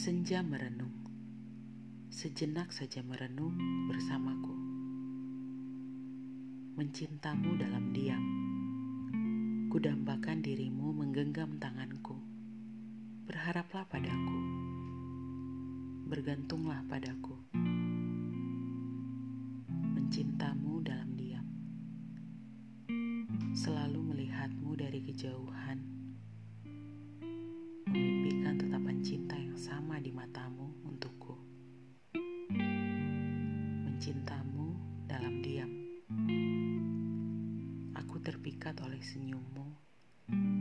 Senja merenung, sejenak saja merenung bersamaku. Mencintamu dalam diam, kudambakan dirimu menggenggam tanganku. Berharaplah padaku, bergantunglah padaku. Mencintamu dalam diam, selalu melihatmu dari kejauhan di matamu untukku. Mencintamu dalam diam. Aku terpikat oleh senyummu,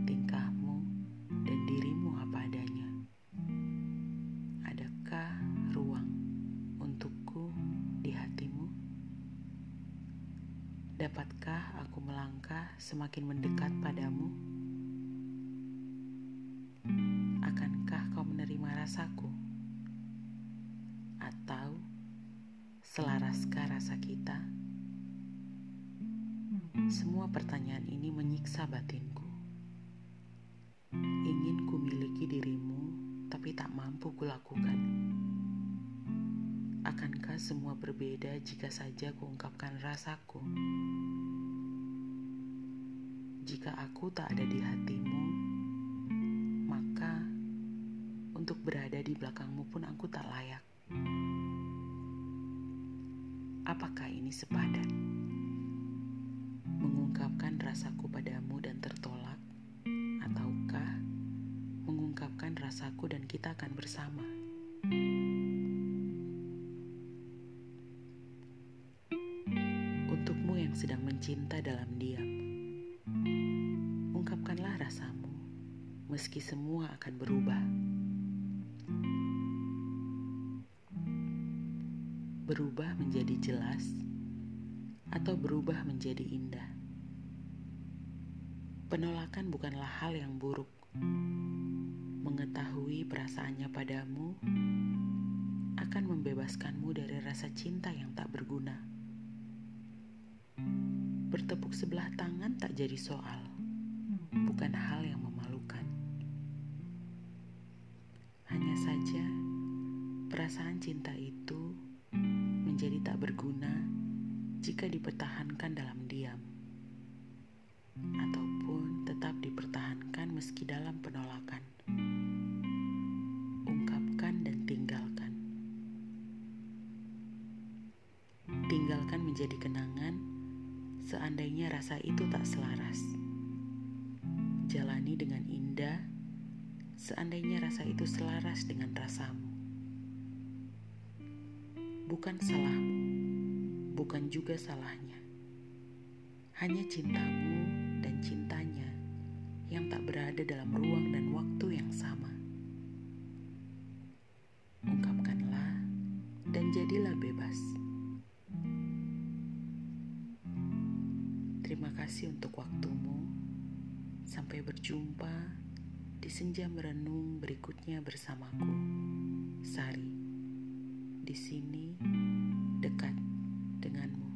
tingkahmu, dan dirimu apa adanya. Adakah ruang untukku di hatimu? Dapatkah aku melangkah semakin mendekat padamu? Akankah kau menerima rasaku? Selaraskah rasa kita? Semua pertanyaan ini menyiksa batinku. Ingin ku miliki dirimu, tapi tak mampu kulakukan. Akankah semua berbeda jika saja kuungkapkan rasaku? Jika aku tak ada di hatimu, maka untuk berada di belakangmu pun aku tak layak. Apakah ini sepadan? Mengungkapkan rasaku padamu dan tertolak, ataukah mengungkapkan rasaku dan kita akan bersama? Untukmu yang sedang mencinta dalam diam, ungkapkanlah rasamu, meski semua akan berubah. Berubah menjadi jelas atau berubah menjadi indah. Penolakan bukanlah hal yang buruk. Mengetahui perasaannya padamu akan membebaskanmu dari rasa cinta yang tak berguna. Bertepuk sebelah tangan tak jadi soal, bukan hal yang memalukan. Hanya saja, perasaan cinta itu menjadi tak berguna jika dipertahankan dalam diam, ataupun tetap dipertahankan meski dalam penolakan. Ungkapkan dan tinggalkan. Tinggalkan menjadi kenangan seandainya rasa itu tak selaras. Jalani dengan indah seandainya rasa itu selaras dengan rasamu bukan salahmu, bukan juga salahnya. Hanya cintamu dan cintanya yang tak berada dalam ruang dan waktu yang sama. Ungkapkanlah dan jadilah bebas. Terima kasih untuk waktumu. Sampai berjumpa di senja merenung berikutnya bersamaku. Sari di sini dekat denganmu.